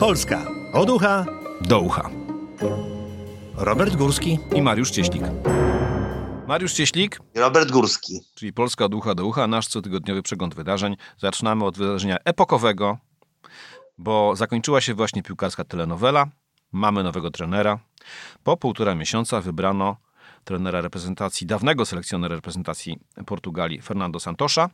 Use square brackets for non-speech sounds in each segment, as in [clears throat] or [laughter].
Polska od ucha do ucha. Robert Górski i Mariusz Cieślik. Mariusz Cieślik Robert Górski. Czyli Polska od ucha do ucha, nasz cotygodniowy przegląd wydarzeń. Zaczynamy od wydarzenia epokowego, bo zakończyła się właśnie piłkarska telenowela. Mamy nowego trenera. Po półtora miesiąca wybrano trenera reprezentacji, dawnego selekcjonera reprezentacji Portugalii, Fernando Santosza.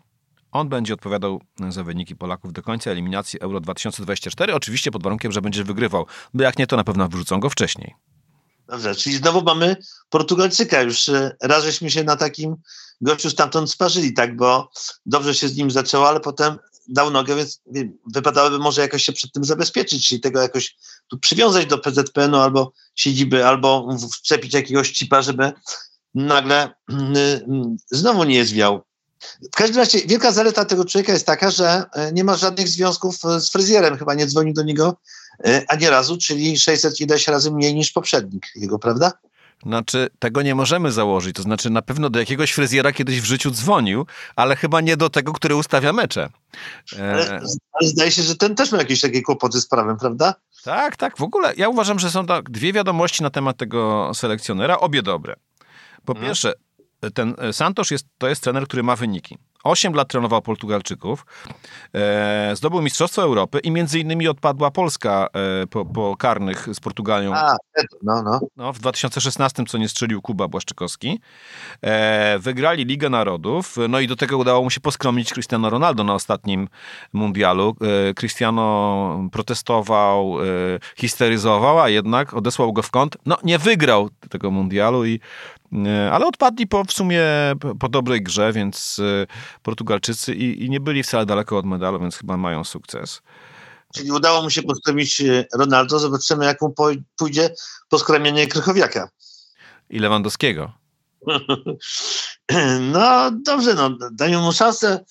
On będzie odpowiadał za wyniki Polaków do końca eliminacji Euro 2024, oczywiście pod warunkiem, że będzie wygrywał, bo jak nie, to na pewno wyrzucą go wcześniej. Dobrze, czyli znowu mamy Portugalczyka. Już e, raz żeśmy się na takim gościu stamtąd sparzyli, tak, bo dobrze się z nim zaczęło, ale potem dał nogę, więc wypadałoby może jakoś się przed tym zabezpieczyć, czyli tego jakoś tu przywiązać do PZPN-u albo siedziby, albo wczepić jakiegoś cipa, żeby nagle mm, mm, znowu nie zwiał w każdym razie wielka zaleta tego człowieka jest taka, że e, nie ma żadnych związków e, z fryzjerem. Chyba nie dzwonił do niego e, ani razu, czyli 600 ileś razy mniej niż poprzednik jego, prawda? Znaczy, tego nie możemy założyć. To znaczy, na pewno do jakiegoś fryzjera kiedyś w życiu dzwonił, ale chyba nie do tego, który ustawia mecze. Ale, ale zdaje się, że ten też ma jakieś takie kłopoty z prawem, prawda? Tak, tak. W ogóle ja uważam, że są dwie wiadomości na temat tego selekcjonera, obie dobre. Po hmm. pierwsze, ten e, Santos jest, to jest trener, który ma wyniki. 8 lat trenował Portugalczyków, e, zdobył Mistrzostwo Europy i między innymi odpadła Polska e, po, po, karnych z Portugalią. A, no, no. no, w 2016, co nie strzelił Kuba Błaszczykowski. E, wygrali Ligę Narodów, no i do tego udało mu się poskromić Cristiano Ronaldo na ostatnim mundialu. E, Cristiano protestował, e, histeryzował, a jednak odesłał go w kąt. No, nie wygrał tego mundialu i E, ale odpadli po, w sumie po dobrej grze, więc e, Portugalczycy i, i nie byli wcale daleko od medalu, więc chyba mają sukces. Czyli udało mu się poskromić e, Ronaldo, zobaczymy jak mu pójdzie poskromienie Krychowiaka. I Lewandowskiego. [laughs] No dobrze, no, dają mu szansę,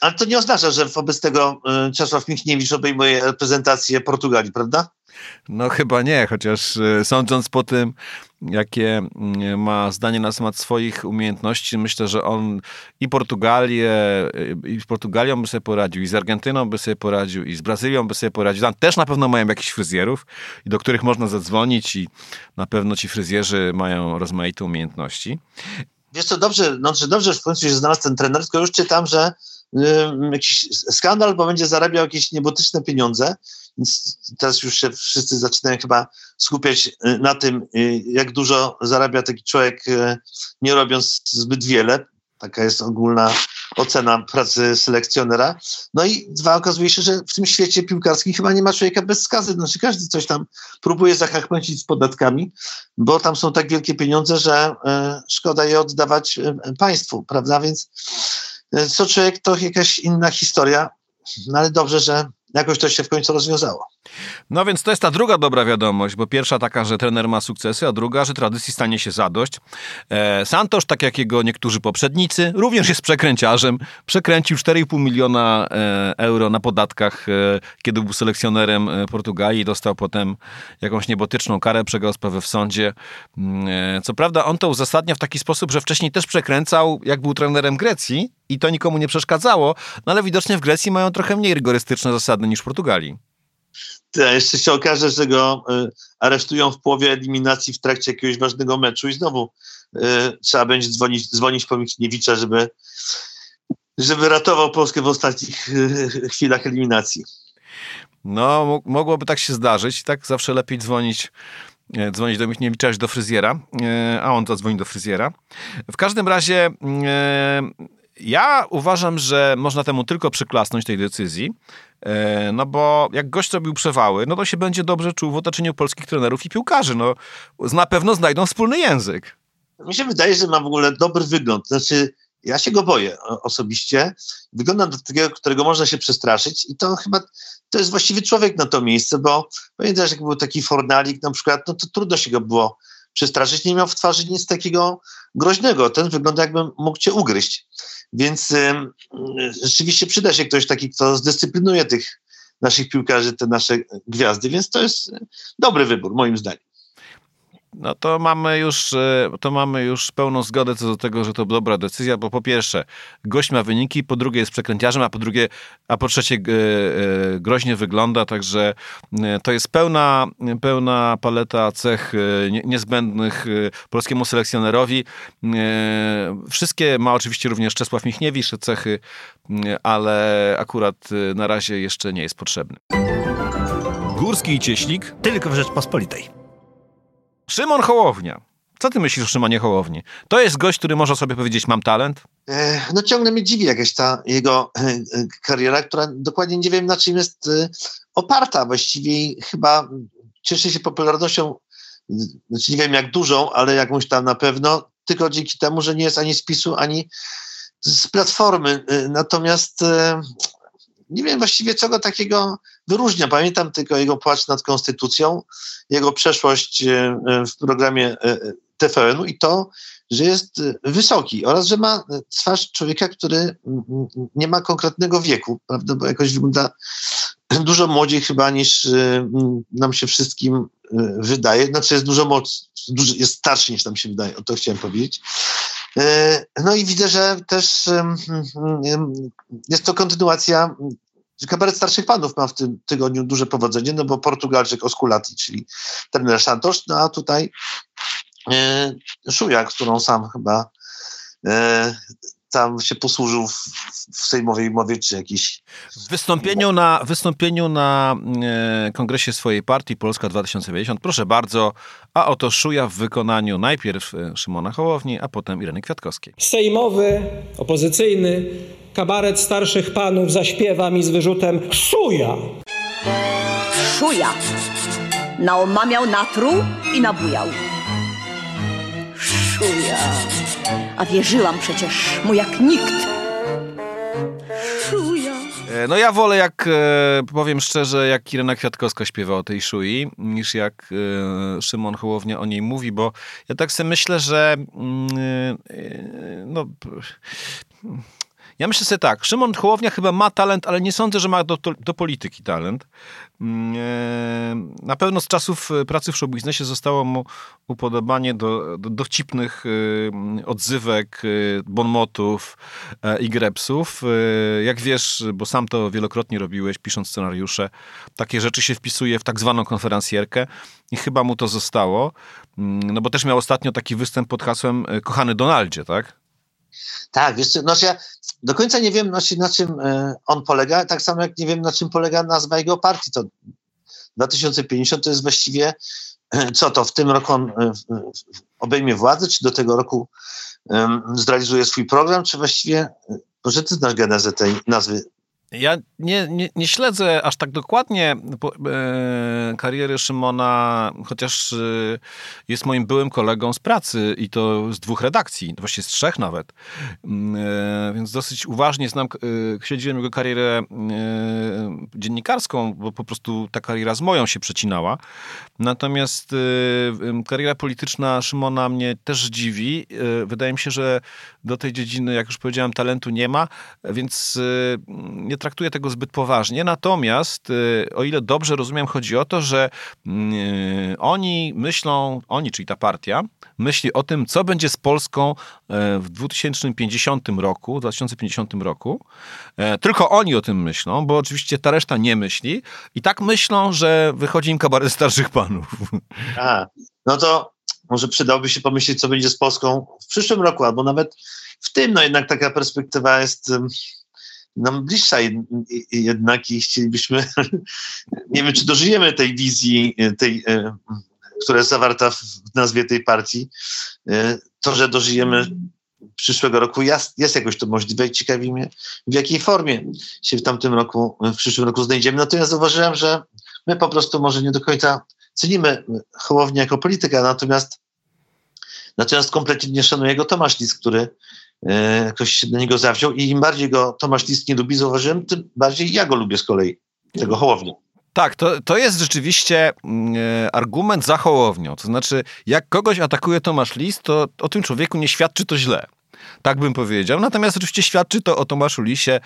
ale to nie oznacza, że wobec tego Czesław Michniewicz obejmuje reprezentację Portugalii, prawda? No chyba nie, chociaż sądząc po tym, jakie mm, ma zdanie na temat swoich umiejętności. Myślę, że on i Portugalię, i z Portugalią by sobie poradził, i z Argentyną by sobie poradził, i z Brazylią by sobie poradził. Tam też na pewno mają jakichś fryzjerów, do których można zadzwonić i na pewno ci fryzjerzy mają rozmaite umiejętności. Wiesz co, dobrze, no, że dobrze w końcu się znalazł ten trener, tylko już czytam, że jakiś skandal, bo będzie zarabiał jakieś niebotyczne pieniądze więc teraz już się wszyscy zaczynają chyba skupiać y, na tym, y, jak dużo zarabia taki człowiek, y, nie robiąc zbyt wiele. Taka jest ogólna ocena pracy selekcjonera. No i dwa, okazuje się, że w tym świecie piłkarskim chyba nie ma człowieka bez skazy. Znaczy każdy coś tam próbuje zachachmęcić z podatkami, bo tam są tak wielkie pieniądze, że szkoda je oddawać państwu, prawda? Więc co człowiek to jakaś inna historia, no ale dobrze, że jakoś to się w końcu rozwiązało. No więc to jest ta druga dobra wiadomość, bo pierwsza taka, że trener ma sukcesy, a druga, że tradycji stanie się zadość. E, Santosz, tak jak jego niektórzy poprzednicy, również jest przekręciarzem. Przekręcił 4,5 miliona e, euro na podatkach, e, kiedy był selekcjonerem e, Portugalii. Dostał potem jakąś niebotyczną karę, przegrał sprawę w sądzie. Mm, e, co prawda on to uzasadnia w taki sposób, że wcześniej też przekręcał, jak był trenerem Grecji i to nikomu nie przeszkadzało, no ale widocznie w Grecji mają trochę mniej rygorystyczne zasady niż w Portugalii. Jeszcze się okaże, że go y, aresztują w połowie eliminacji w trakcie jakiegoś ważnego meczu i znowu y, trzeba będzie dzwonić, dzwonić po Michniewicza, żeby, żeby ratował Polskę w ostatnich y, chwilach eliminacji. No, mogłoby tak się zdarzyć. Tak zawsze lepiej dzwonić dzwonić do Michniewicza do fryzjera, a on zadzwoni do fryzjera. W każdym razie ja uważam, że można temu tylko przyklasnąć tej decyzji, e, no bo jak gość robił przewały, no to się będzie dobrze czuł w otoczeniu polskich trenerów i piłkarzy. No, na pewno znajdą wspólny język. Mi się wydaje, że ma w ogóle dobry wygląd. Znaczy, ja się go boję osobiście. Wygląda do takiego, którego można się przestraszyć i to chyba to jest właściwy człowiek na to miejsce, bo pamiętasz, jak był taki Fornalik na przykład, no to trudno się go było przestraszyć. Nie miał w twarzy nic takiego groźnego. Ten wygląda jakby mógł cię ugryźć. Więc y, rzeczywiście przyda się ktoś taki, kto zdyscyplinuje tych naszych piłkarzy, te nasze gwiazdy, więc to jest dobry wybór, moim zdaniem. No to mamy już, e, to mamy już pełną zgodę co do tego, że to dobra decyzja, bo po pierwsze gość ma wyniki, po drugie jest przekręciarzem, a po drugie, a po trzecie e, e, groźnie wygląda, także to jest pełna, pełna paleta cech niezbędnych polskiemu selekcjonerowi. Wszystkie ma oczywiście również Czesław Michniewicz cechy, ale akurat na razie jeszcze nie jest potrzebny. Górski i Cieślik tylko w Rzeczpospolitej. Szymon Hołownia. Co ty myślisz o Szymonie Hołowni? To jest gość, który może sobie powiedzieć, mam talent? E, no ciągle mnie dziwi jakaś ta jego e, e, kariera, która dokładnie nie wiem na czym jest oparta. Właściwie chyba cieszy się popularnością, znaczy nie wiem jak dużą, ale jakąś tam na pewno, tylko dzięki temu, że nie jest ani z PiSu, ani z Platformy. Natomiast nie wiem właściwie, co go takiego wyróżnia. Pamiętam tylko jego płacz nad konstytucją, jego przeszłość e, e, w programie e, TVN-u i to, że jest wysoki oraz, że ma twarz człowieka, który nie ma konkretnego wieku, prawda, bo jakoś wygląda dużo młodziej chyba niż nam się wszystkim wydaje, znaczy jest dużo moc, jest starszy niż nam się wydaje, o to chciałem powiedzieć. No i widzę, że też jest to kontynuacja Kabaret Starszych Panów ma w tym tygodniu duże powodzenie, no bo Portugalczyk Osculati, czyli trener Santos, no a tutaj e, Szuja, którą sam chyba e, tam się posłużył w, w sejmowej mowie, czy jakiś... W wystąpieniu na, wystąpieniu na e, kongresie swojej partii Polska 2050, proszę bardzo, a oto Szuja w wykonaniu najpierw e, Szymona Hołowni, a potem Ireny Kwiatkowskiej. Sejmowy, opozycyjny, kabaret starszych panów zaśpiewa mi z wyrzutem Szuja! Szuja! Naomamiał, natruł i nabujał. Szuja! A wierzyłam przecież mu jak nikt. Szuja. E, no ja wolę, jak e, powiem szczerze, jak Irena Kwiatkowska śpiewa o tej szui, niż jak e, Szymon Hołownia o niej mówi, bo ja tak sobie myślę, że mm, no ja myślę sobie tak, Szymon Hołownia chyba ma talent, ale nie sądzę, że ma do, do polityki talent. Mm, e, na pewno z czasów e, pracy w showbiznesie zostało mu upodobanie do, do dowcipnych e, odzywek, bonmotów i grepsów. Jak wiesz, bo sam to wielokrotnie robiłeś, pisząc scenariusze, takie rzeczy się wpisuje w tak zwaną konferencjerkę i chyba mu to zostało. Mm, no bo też miał ostatnio taki występ pod hasłem Kochany Donaldzie, tak? Tak, wiesz znaczy ja do końca nie wiem, znaczy, na czym e, on polega, tak samo jak nie wiem, na czym polega nazwa jego partii. To 2050 to jest właściwie, e, co to, w tym roku on e, obejmie władzę, czy do tego roku zrealizuje swój program, czy właściwie, może ty znasz genezę tej nazwy ja nie, nie, nie, śledzę aż tak dokładnie e, kariery Szymona, chociaż e, jest moim byłym kolegą z pracy i to z dwóch redakcji, właściwie z trzech nawet. Mm, e, więc dosyć uważnie znam, śledziłem jego karierę dziennikarską, bo po prostu ta kariera z moją się przecinała. Natomiast kariera polityczna Szymona mnie też dziwi. wydaje mi się, że do tej dziedziny, jak już powiedziałem, talentu nie ma, więc nie traktuję tego zbyt poważnie. Natomiast, y, o ile dobrze rozumiem, chodzi o to, że mm, y, oni myślą, oni, czyli ta partia, myśli o tym, co będzie z Polską e, w 2050 roku, 2050 roku. E, tylko oni o tym myślą, bo oczywiście ta reszta nie myśli i tak myślą, że wychodzi im kabaret starszych panów. A, no to może przydałoby się pomyśleć, co będzie z Polską w przyszłym roku, albo nawet w tym, no jednak taka perspektywa jest nam bliższa jednak i chcielibyśmy, [laughs] nie wiem, czy dożyjemy tej wizji, tej, e, która jest zawarta w nazwie tej partii. E, to, że dożyjemy przyszłego roku jest, jest jakoś to możliwe i ciekawi mnie, w jakiej formie się w tamtym roku, w przyszłym roku znajdziemy. Natomiast zauważyłem, że my po prostu może nie do końca cenimy Hołownię jako polityka, natomiast natomiast kompletnie nie szanuje go Tomasz Lis, który E, ktoś się do niego zawziął i im bardziej go Tomasz List nie lubi, zauważyłem, tym bardziej ja go lubię z kolei, tego Hołownię. Tak, to, to jest rzeczywiście mm, e, argument za Hołownią. To znaczy, jak kogoś atakuje Tomasz List, to o tym człowieku nie świadczy to źle. Tak bym powiedział. Natomiast oczywiście świadczy to o Tomaszu Lisie,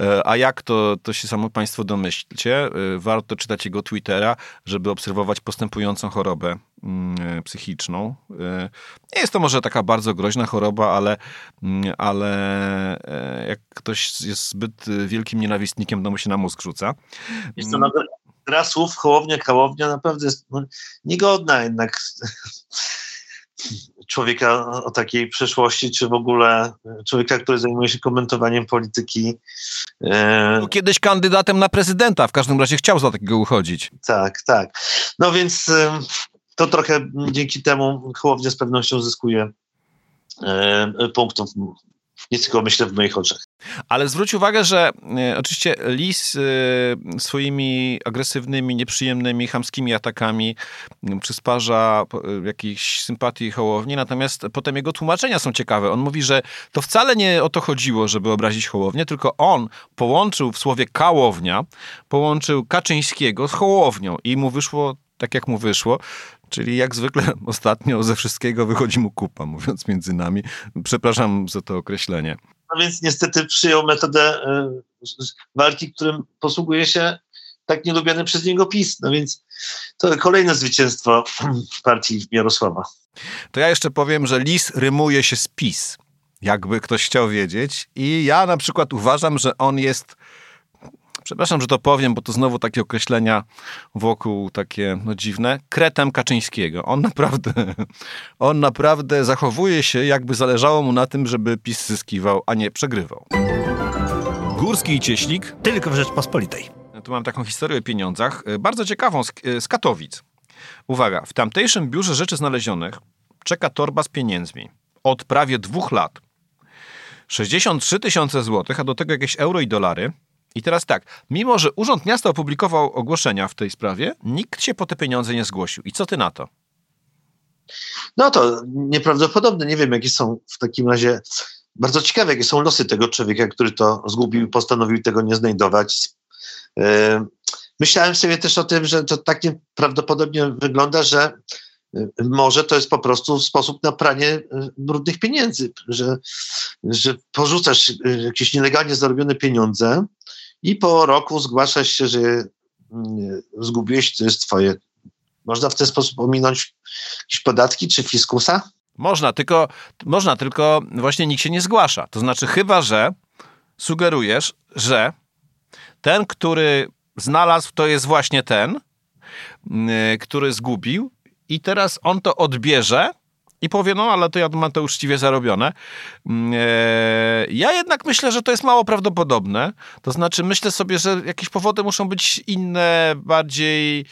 e, a jak to, to się samo państwo domyślcie. E, warto czytać jego Twittera, żeby obserwować postępującą chorobę mm, psychiczną. E, nie jest to może taka bardzo groźna choroba, ale, mm, ale jak ktoś jest zbyt wielkim nienawistnikiem, to mu się na mózg rzuca. Jest to nawet gra słów, hołownia, kałownia naprawdę jest no, niegodna jednak człowieka o takiej przeszłości, czy w ogóle człowieka, który zajmuje się komentowaniem polityki. E, Był kiedyś kandydatem na prezydenta, w każdym razie chciał za takiego uchodzić. Tak, tak. No więc to trochę dzięki temu Hołownia z pewnością zyskuje e, punktów nie tylko myślę w moich oczach. Ale zwróć uwagę, że e, oczywiście Lis e, swoimi agresywnymi, nieprzyjemnymi, chamskimi atakami e, przysparza e, jakiejś sympatii Hołowni, natomiast potem jego tłumaczenia są ciekawe. On mówi, że to wcale nie o to chodziło, żeby obrazić Hołownię, tylko on połączył w słowie kałownia, połączył Kaczyńskiego z Hołownią i mu wyszło tak jak mu wyszło. Czyli jak zwykle [laughs] ostatnio ze wszystkiego wychodzi mu kupa, mówiąc między nami. Przepraszam za to określenie. No więc niestety przyjął metodę y, walki, którym posługuje się tak nielubiany przez niego PiS. No więc to kolejne zwycięstwo partii Jarosława. To ja jeszcze powiem, że lis rymuje się z PiS, jakby ktoś chciał wiedzieć. I ja na przykład uważam, że on jest przepraszam, że to powiem, bo to znowu takie określenia wokół takie no, dziwne, kretem Kaczyńskiego. On naprawdę, [laughs] on naprawdę zachowuje się, jakby zależało mu na tym, żeby PiS zyskiwał, a nie przegrywał. Górski i Cieślik tylko w Rzeczpospolitej. Tu mam taką historię o pieniądzach, e, bardzo ciekawą, z, e, z Katowic. Uwaga, w tamtejszym biurze rzeczy znalezionych czeka torba z pieniędzmi od prawie dwóch lat. 63 tysiące złotych, a do tego jakieś euro i dolary – i teraz tak, mimo że Urząd Miasta opublikował ogłoszenia w tej sprawie, nikt się po te pieniądze nie zgłosił. I co ty na to? No to nieprawdopodobne. Nie wiem, jakie są w takim razie. Bardzo ciekawe, jakie są losy tego człowieka, który to zgubił postanowił tego nie znajdować. Myślałem sobie też o tym, że to tak nieprawdopodobnie wygląda, że może to jest po prostu sposób na pranie brudnych pieniędzy, że, że porzucasz jakieś nielegalnie zarobione pieniądze, i po roku zgłaszasz się, że mm, zgubiłeś, to jest twoje. Można w ten sposób ominąć jakieś podatki czy fiskusa? Można, tylko, można, tylko właśnie nikt się nie zgłasza. To znaczy, chyba że sugerujesz, że ten, który znalazł, to jest właśnie ten, mm, który zgubił, i teraz on to odbierze i powie, no ale to ja mam to uczciwie zarobione. Mm, e, ja jednak myślę, że to jest mało prawdopodobne. To znaczy, myślę sobie, że jakieś powody muszą być inne, bardziej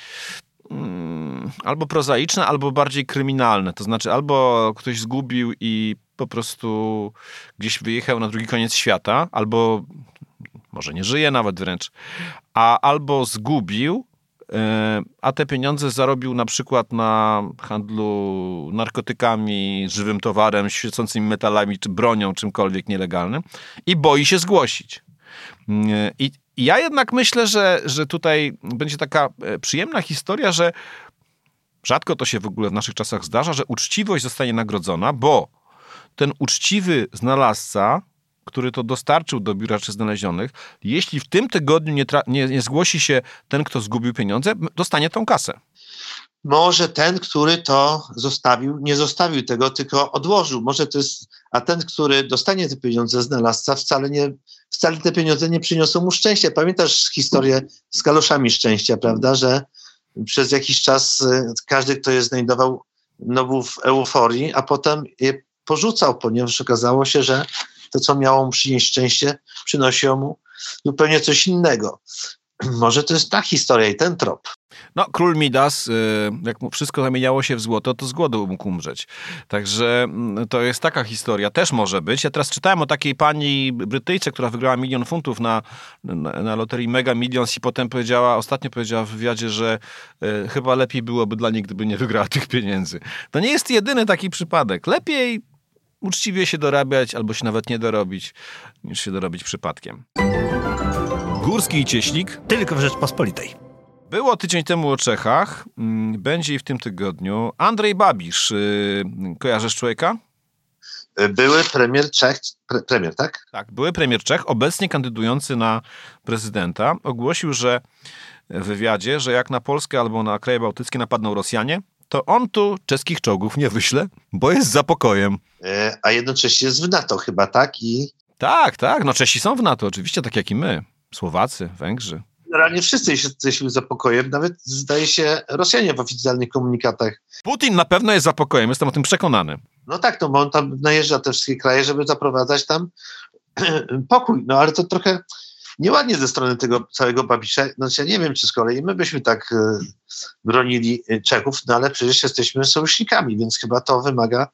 mm, albo prozaiczne, albo bardziej kryminalne. To znaczy, albo ktoś zgubił i po prostu gdzieś wyjechał na drugi koniec świata, albo może nie żyje nawet wręcz, a albo zgubił a te pieniądze zarobił na przykład na handlu narkotykami, żywym towarem, świecącymi metalami, czy bronią, czymkolwiek nielegalnym i boi się zgłosić. E, I ja jednak myślę, że, że tutaj będzie taka e, przyjemna historia, że rzadko to się w ogóle w naszych czasach zdarza, że uczciwość zostanie nagrodzona, bo ten uczciwy znalazca który to dostarczył do biura czy znalezionych, jeśli w tym tygodniu nie, nie, nie zgłosi się ten, kto zgubił pieniądze, dostanie tą kasę. Może ten, który to zostawił, nie zostawił tego, tylko odłożył. Może to jest, a ten, który dostanie te pieniądze, znalazca, wcale, nie, wcale te pieniądze nie przyniosą mu szczęścia. Pamiętasz historię z kaloszami szczęścia, prawda, że przez jakiś czas y, każdy, kto je znajdował, no był w euforii, a potem je porzucał, ponieważ okazało się, że to, co miało mu przynieść szczęście, przynosiło mu zupełnie coś innego. [clears throat] Może to jest ta historia i ten trop. No, król Midas, y, jak mu wszystko zamieniało się w złoto, to z głodu mógł umrzeć. Także mm, to jest taka historia, też może być. Ja teraz czytałem o takiej pani Brytyjce, która wygrała milion funtów na, na, na loterii Mega Millions i potem powiedziała, ostatnio powiedziała w wywiadzie, że y, chyba lepiej byłoby dla niej, gdyby nie wygrała tych pieniędzy. To nie jest jedyny taki przypadek. Lepiej uczciwie się dorabiać albo się nawet nie dorobić, niż się dorobić przypadkiem. Górski i Cieślik tylko w Rzeczpospolitej. Było tydzień temu o Czechach, mm, będzie i w tym tygodniu. Andrzej Babisz, y, kojarzysz człowieka? Były premier Czech, pre, premier, tak? Tak, były premier Czech, obecnie kandydujący na prezydenta, ogłosił, że w wywiadzie, że jak na Polskę albo na kraje bałtyckie napadną Rosjanie, to on tu czeskich czołgów nie wyśle, bo jest za pokojem. E, a jednocześnie jest w NATO chyba, tak? I Tak, tak, no Czesi są w NATO, oczywiście, tak jak i my. Słowacy, Węgrzy. generalnie wszyscy jesteśmy za pokojem, nawet zdaje się Rosjanie w oficjalnych komunikatach. Putin na pewno jest za pokojem, jestem o tym przekonany. No tak, no bo on tam najeżdża te wszystkie kraje, żeby zaprowadzać tam [clears throat] pokój. No ale to trochę nieładnie ze strony tego całego Babisza. No ja nie wiem, czy z kolei my byśmy tak e, bronili e, Czechów, no ale przecież jesteśmy sojusznikami, więc chyba to wymaga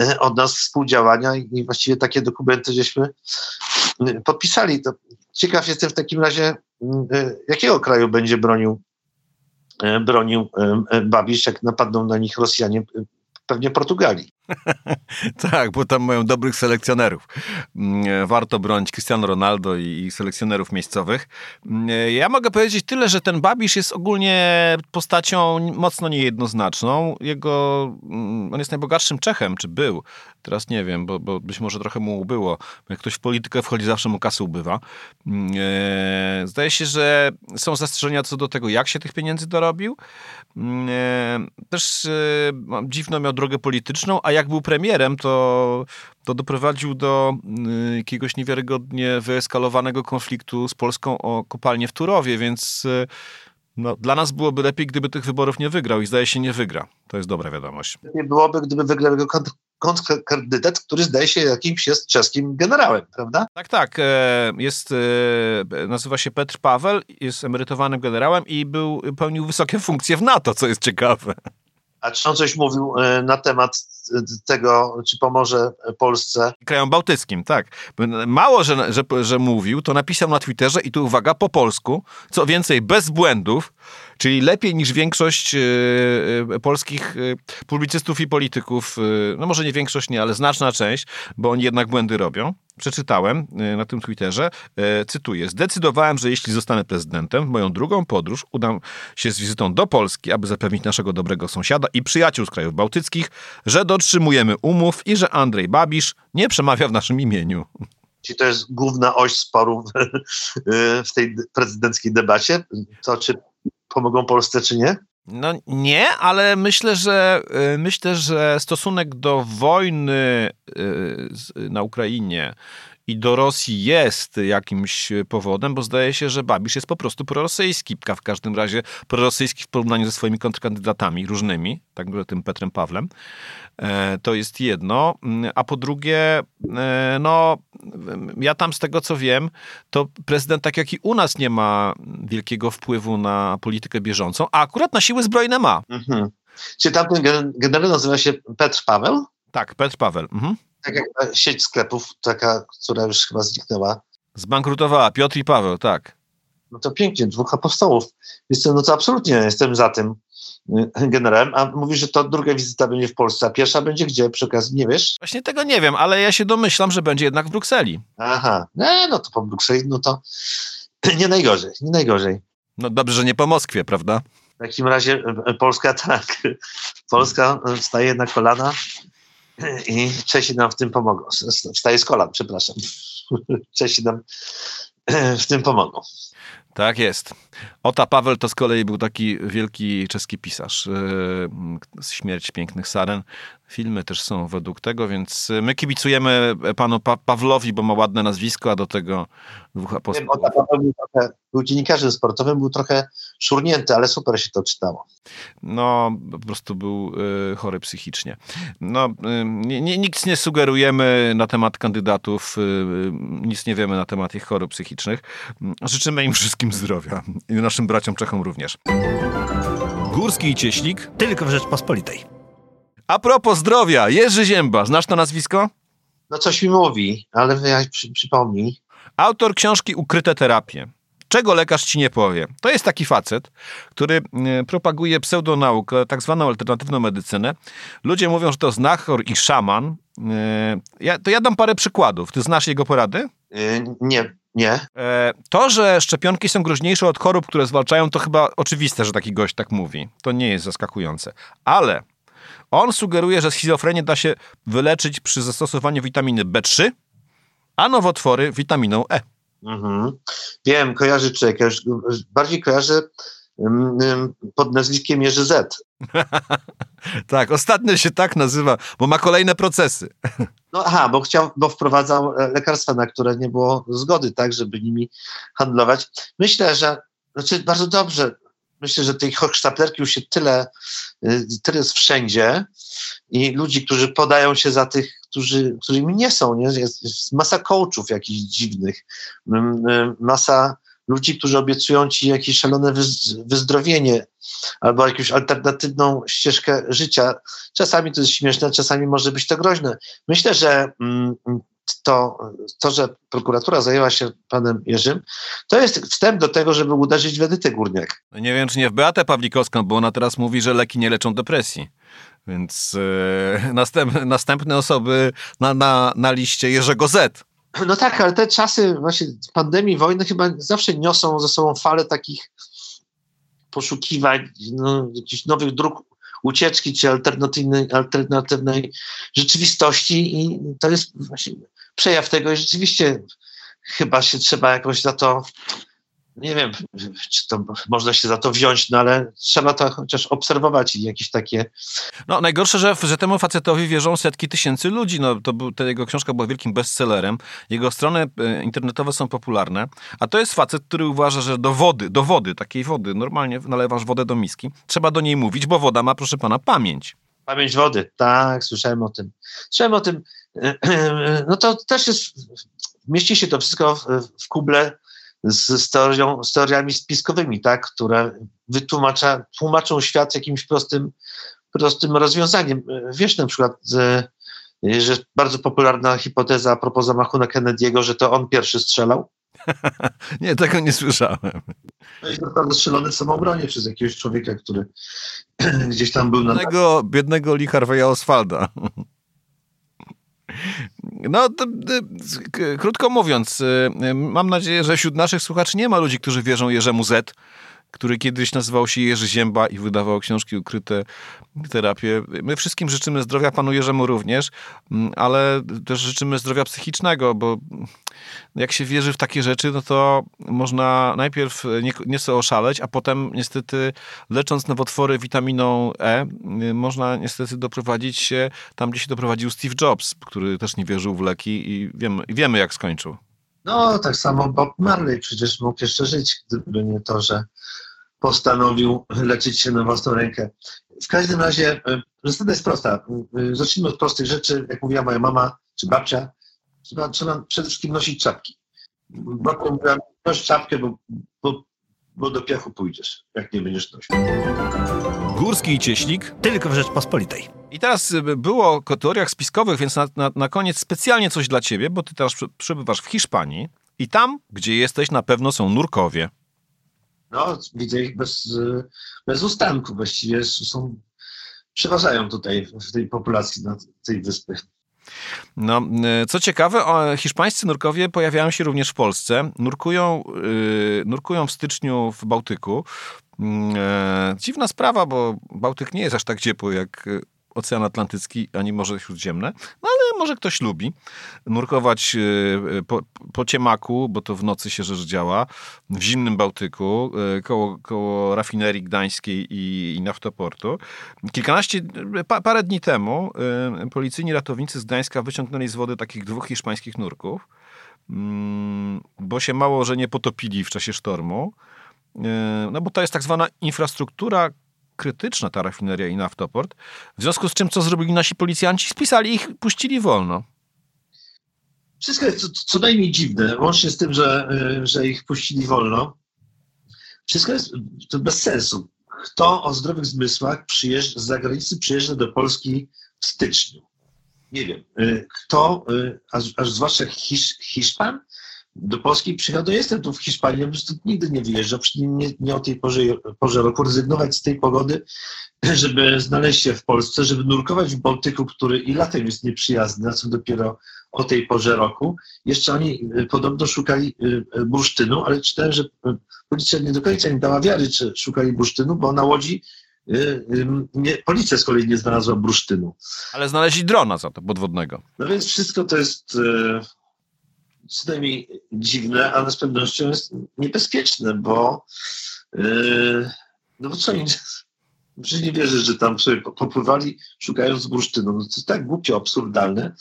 e, od nas współdziałania i właściwie takie dokumenty żeśmy podpisali. To ciekaw jestem w takim razie, m, e, jakiego kraju będzie bronił, bronił Babisz, jak napadną na nich Rosjanie, pewnie Portugalii. [laughs] Tak, bo tam mają dobrych selekcjonerów. Mm, Warto bronić Cristiano Ronaldo i selekcjonerów miejscowych. Mm, Ja mogę powiedzieć tyle, że ten Babisz jest ogólnie postacią mocno niejednoznaczną. Jego, mm, on jest najbogatszym Czechem, czy był. Teraz nie wiem, bo, bo być może trochę mu ubyło. Jak ktoś w politykę wchodzi, zawsze mu kasy ubywa. E, Zdaje się, że są zastrzeżenia co do tego, jak się tych pieniędzy dorobił. E, Też e, dziwną miał drogę polityczną, a jak był premierem, to, to doprowadził do y, jakiegoś niewiarygodnie wyeskalowanego konfliktu z Polską o kopalnię w Turowie, więc y, no, dla nas byłoby lepiej, gdyby tych wyborów nie wygrał i zdaje się nie wygra. To jest dobra wiadomość. Nie byłoby, gdyby wygrał jego kontrkandydat, który zdaje się jakimś jest czeskim generałem, prawda? Tak, tak. e, Jest, e, nazywa się Petr Paweł, jest emerytowanym generałem i był, pełnił wysokie funkcje w NATO, co jest ciekawe. A czy on coś mówił e, na temat e, tego, czy pomoże Polsce? Krajom bałtyckim, tak. Mało, że, że, że mówił, to napisał na Twitterze i tu uwaga, po polsku, co więcej, bez błędów, czyli lepiej niż większość e, e, polskich e, publicystów i polityków, e, no może nie większość nie, ale znaczna część, bo oni jednak błędy robią. Przeczytałem e, na tym Twitterze, e, cytuję, zdecydowałem, że jeśli zostanę prezydentem, w moją drugą podróż udam się z wizytą do Polski, aby zapewnić naszego dobrego sąsiada i przyjaciół z krajów bałtyckich, że dotrzymujemy umów i że Andrzej Babisz nie przemawia w naszym imieniu. Czy to jest główna oś sporu w, w tej prezydenckiej debacie? To czy pomogą Polsce, czy nie? No nie, ale myślę, że y, myślę, że stosunek do wojny y, na Ukrainie i do Rosji jest jakimś powodem, bo zdaje się, że Babisz jest po prostu prorosyjski. W każdym razie prorosyjski w porównaniu ze swoimi kontrkandydatami różnymi, tak jak tym Petrem Pawlem. E, To jest jedno. Mm, A po drugie, e, no ja tam z tego co wiem, to prezydent tak jak i u nas nie ma wielkiego wpływu na politykę bieżącą, a akurat na siły zbrojne ma. Mhm. Czy tamten gen- generał nazywa się Petr Paweł? Tak, Petr Paweł. Mhm. Tak jak ta sieć sklepów, taka, która już chyba zniknęła. Zbankrutowała Piotr i Paweł, tak. No to pięknie, dwóch apostołów. To, no to absolutnie jestem za tym y, generałem. A mówisz, że to druga wizyta będzie w Polsce, a pierwsza będzie gdzie przy okazji, nie wiesz? Właśnie tego nie wiem, ale ja się domyślam, że będzie jednak w Brukseli. Aha, no, no to po Brukseli, no to [clears throat] nie najgorzej, nie najgorzej. No dobrze, że nie po Moskwie, prawda? W takim razie Polska tak, Polska e, wstaje na kolana [clears throat] i Czesi nam w tym pomogą. [laughs] Wstaje z kolan, przepraszam. [laughs] Czesi nam [clears throat] w tym pomogą. Tak jest. Ota Paweł to z kolei był taki wielki czeski pisarz. Yy, Śmierć pięknych saren. Filmy też są według tego, więc my kibicujemy panu pa- Pawlowi, bo ma ładne nazwisko, a do tego dwóch apostołów. Ota Paweł był, trochę, był dziennikarzem sportowym, był trochę szurnięty, ale super się to czytało. No, po prostu był y, chory psychicznie. No, y, nic nie sugerujemy na temat kandydatów, y, y, nic nie wiemy na temat ich chorób psychicznych. Życzymy im wszystkim zdrowia i naszym braciom Czechom również. Górski i Cieślik. Tylko w Rzeczpospolitej. A propos zdrowia, Jerzy Zięba, znasz to nazwisko? No coś mi mówi, ale ja przy, przypomnij. Autor książki Ukryte terapie. Czego lekarz ci nie powie? To jest taki facet, który e, propaguje pseudonaukę, tak zwaną alternatywną medycynę. Ludzie mówią, że to znachor i szaman. E, Ja, to ja dam parę przykładów. Ty znasz jego porady? Y, nie, nie. E, To, że szczepionki są groźniejsze od chorób, które zwalczają, to chyba oczywiste, że taki gość tak mówi. To nie jest zaskakujące. Ale On sugeruje, że schizofrenię da się wyleczyć przy zastosowaniu witaminy B3, a nowotwory witaminą E. Mhm. Wiem, kojarzy człowiek. Ja bardziej kojarzę pod nazwiskiem Jerzy Z. [laughs] tak, ostatnio się tak nazywa, bo ma kolejne procesy. [laughs] No aha, bo chciał, bo wprowadzał e, lekarstwa, na które nie było zgody, tak, żeby nimi handlować. Myślę, że, znaczy bardzo dobrze, myślę, że tej hochsztaplerki już się tyle, y, tyle jest wszędzie i ludzi, którzy podają się za tych, którzy, którymi nie są, nie? Jest, jest masa coachów jakichś dziwnych, mm, y, masa ludzi, którzy obiecują ci jakieś szalone wyzdrowienie albo jakąś alternatywną ścieżkę życia. Czasami to jest śmieszne, czasami może być to groźne. Myślę, że mm, to, to, że prokuratura zajęła się panem Jerzym, to jest wstęp do tego, żeby uderzyć w Edytę Górniak. No nie wiem, czy nie w Beatę Pawlikowską, bo ona teraz mówi, że leki nie leczą depresji. Więc e, [laughs] następ, następne osoby na, na, na liście Jerzego Z. [clears throat] No tak, ale te czasy właśnie pandemii, wojny chyba zawsze niosą ze sobą falę takich poszukiwań, no, jakichś nowych dróg ucieczki czy alternatywnej, alternatywnej rzeczywistości i to jest właśnie przejaw tego i rzeczywiście chyba się trzeba jakoś za to nie wiem, czy to można się za to wziąć, no ale trzeba to chociaż obserwować i jakieś takie... No najgorsze, że, że temu facetowi wierzą setki tysięcy ludzi. No, to był, ta jego książka była wielkim bestsellerem. Jego strony e, internetowe są popularne, a to jest facet, który uważa, że do wody, do wody, takiej wody, normalnie nalewasz wodę do miski, trzeba do niej mówić, bo woda ma, proszę pana, pamięć. Pamięć wody, tak, słyszałem o tym. Słyszałem o tym, no to też jest, mieści się to wszystko w, w kuble z, teorią, z teoriami spiskowymi, tak, które wytłumacza, tłumaczą świat jakimś prostym, prostym rozwiązaniem. Wiesz na przykład, że bardzo popularna hipoteza a propos zamachu na Kennedy'ego, że to on pierwszy strzelał. [laughs] nie, tego nie słyszałem. No i naprawdę strzelony w samobronie przez jakiegoś człowieka, który [clears throat] gdzieś tam był na... Biednego, biednego Lee Harvey'a Oswalda. [laughs] No, to, krótko mówiąc, y, y, mam nadzieję, że wśród naszych słuchaczy nie ma ludzi, którzy wierzą Jerzemu Z, który kiedyś nazywał się Jerzy Zięba i wydawał książki ukryte terapie. My wszystkim życzymy zdrowia, panu Jerzemu również, mm, ale też życzymy zdrowia psychicznego, bo jak się wierzy w takie rzeczy, no to można najpierw nieco oszaleć, a potem niestety lecząc nowotwory witaminą E, można niestety doprowadzić się tam, gdzie się doprowadził Steve Jobs, który też nie wierzył w leki i wiemy, wiemy jak skończył. No, tak samo Bob Marley przecież mógł jeszcze żyć, gdyby nie to, że postanowił leczyć się na własną rękę. W każdym razie e, zasada jest prosta. E, zacznijmy od prostych rzeczy. Jak mówiła moja mama czy babcia, trzeba, trzeba przede wszystkim nosić czapki. Babcia mówiła, noś czapkę, bo, bo, bo do piachu pójdziesz, jak nie będziesz nosił. Górski i Cieślik tylko w Rzeczpospolitej. I teraz e, było o teoriach spiskowych, więc na, na, na koniec specjalnie coś dla ciebie, bo ty teraz przebywasz w Hiszpanii i tam, gdzie jesteś, na pewno są nurkowie. No, widzę ich bez, bez ustanku właściwie. Są, przeważają tutaj w tej populacji na tej wyspy. No, e, co ciekawe, hiszpańscy nurkowie pojawiają się również w Polsce. Nurkują, yy, nurkują w styczniu w Bałtyku. Yy, dziwna sprawa, bo Bałtyk nie jest aż tak ciepły jak Ocean Atlantycki ani Morze Śródziemne, no ale może ktoś lubi nurkować e, po, po ciemaku, bo to w nocy się rzecz działa, w zimnym Bałtyku, e, koło, koło rafinerii gdańskiej i, i naftoportu. Kilkanaście, pa, parę dni temu e, policyjni ratownicy z Gdańska wyciągnęli z wody takich dwóch hiszpańskich nurków, mm, bo się mało, że nie potopili w czasie sztormu. No bo to jest tak zwana infrastruktura krytyczna ta rafineria i naftoport. W związku z czym, co zrobili nasi policjanci? Spisali ich, puścili wolno. Wszystko jest co, co najmniej dziwne, łącznie z tym, że, y, że ich puścili wolno. Wszystko jest to bez sensu. Kto o zdrowych zmysłach przyjeżdża, z zagranicy przyjeżdża do Polski w styczniu? Nie wiem. Y, kto, y, aż, aż zwłaszcza Hisz, Hiszpan, do Polski przyjechał, jestem tu w Hiszpanii, ja bym nigdy nie wyjeżdżał, nie, nie o tej porze, porze roku, rezygnować z tej pogody, [clears throat] żeby znaleźć się w Polsce, żeby nurkować w Bałtyku, który i latem jest nieprzyjazny, a co dopiero o tej porze roku. Jeszcze oni y, podobno szukali y, y, bursztynu, ale czytałem, że policja nie do końca im dała wiary, czy szukali bursztynu, bo na łodzi nie, policja z kolei nie znalazła bursztynu. Ale znaleźli drona za to podwodnego. No więc wszystko to jest co najmniej dziwne, ale z pewnością jest niebezpieczne, bo y, no bo co przecież nie wierzę, że tam sobie popływali szukając bursztynu. No to jest tak głupio, absurdalne,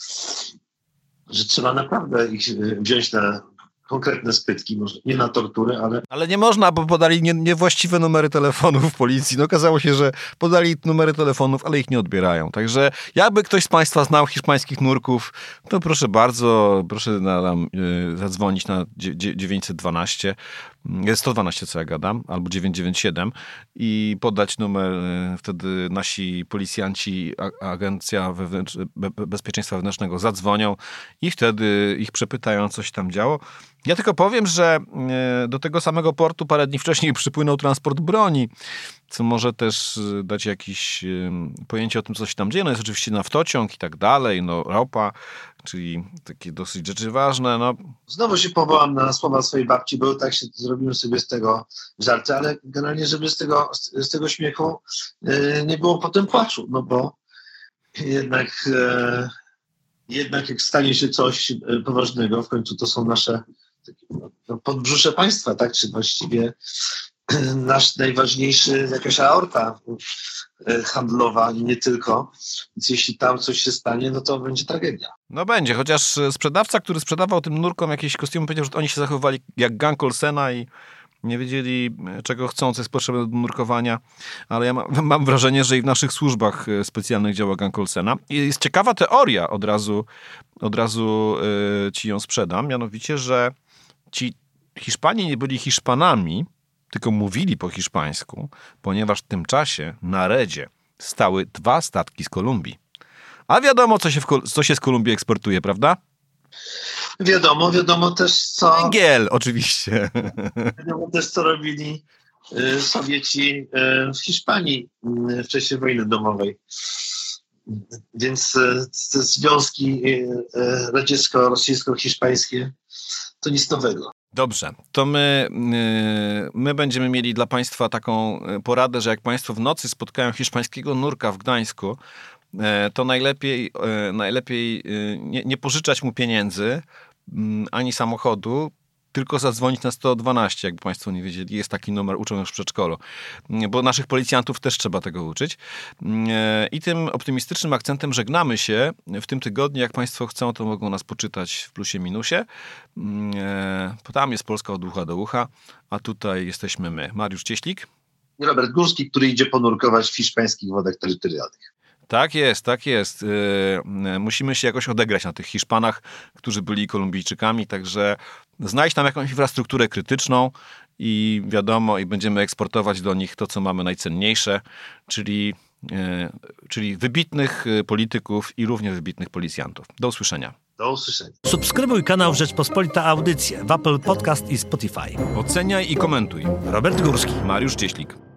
że trzeba naprawdę ich y, wziąć na konkretne spytki, może nie na torturę, ale Ale nie można, bo podali nie, niewłaściwe numery telefonów policji. No okazało się, że podali numery telefonów, ale ich nie odbierają. Także jakby ktoś z Państwa znał hiszpańskich nurków, to proszę bardzo, proszę na, nam, y, zadzwonić na dzie- dzie- 912, jest 112 co ja gadam, albo 997 i podać numer, y, wtedy nasi policjanci, agencja wewnętrz, be, be- bezpieczeństwa wewnętrznego zadzwonią i wtedy ich przepytają, co się tam działo. Ja tylko powiem, że e, do tego samego portu parę dni wcześniej przypłynął transport broni, co może też e, dać jakieś pojęcie o tym, co się tam dzieje. No jest oczywiście naftociąg i tak dalej, no ropa, czyli takie dosyć rzeczy ważne. No, Znowu się powołam na słowa swojej babci, bo tak się zrobiłem sobie z tego żarty, ale generalnie, żeby z tego, z, tego śmiechu e, nie było potem płaczu, no bo jednak, e, jednak jak stanie się coś e, poważnego, w końcu to są nasze no, podbrzusze państwa, tak, czy właściwie [clears throat] nasz najważniejszy, jakaś aorta e, handlowa i nie tylko, więc jeśli tam coś się stanie, no to będzie tragedia. no będzie, chociaż e, sprzedawca, który sprzedawał tym nurkom jakieś kostiumy, powiedział, że oni się zachowywali jak gang Olsena i nie wiedzieli, e, czego chcą, co jest potrzebne do nurkowania, ale ja mam, [laughs] mam wrażenie, że i w naszych służbach specjalnych działa gang Olsena. I jest ciekawa teoria, od razu, od razu e, ci ją sprzedam, mianowicie, że ci Hiszpanie nie byli Hiszpanami, tylko mówili po hiszpańsku, ponieważ w tym czasie na Redzie stały dwa statki z Kolumbii. A wiadomo, co się, w, co się z Kolumbii eksportuje, prawda? Wiadomo, wiadomo też co... Węgiel, oczywiście. Wiadomo też, co robili y, Sowieci y, w Hiszpanii y, w czasie wojny domowej. Więc te związki radziecko-rosyjsko-hiszpańskie to nic nowego. Dobrze, to my, yy, my będziemy mieli dla Państwa taką yy, poradę, że jak Państwo w nocy spotkają hiszpańskiego nurka w Gdańsku, yy, to najlepiej, najlepiej nie, nie pożyczać mu pieniędzy yy, ani samochodu, tylko zadzwonić na 112, jakby Państwo nie wiedzieli. Jest taki numer, uczą już w przedszkolu. Bo naszych policjantów też trzeba tego uczyć. I tym optymistycznym akcentem żegnamy się. W tym tygodniu, jak Państwo chcą, to mogą nas poczytać w plusie minusie. Tam jest Polska od ucha do ucha, a tutaj jesteśmy my. Mariusz Cieślik. Robert Górski, który idzie ponurkować w hiszpańskich wodach terytorialnych. Tak jest, tak jest. E, Musimy się jakoś odegrać na tych Hiszpanach, którzy byli Kolumbijczykami, także znajdź tam jakąś infrastrukturę krytyczną i wiadomo, i będziemy eksportować do nich to, co mamy najcenniejsze, czyli, e, czyli wybitnych polityków i równie wybitnych policjantów. Do usłyszenia. Do usłyszenia. Subskrybuj kanał Rzeczpospolita Audycje w Apple Podcast i Spotify. Oceniaj i komentuj. Robert Górski. Mariusz Cieślik.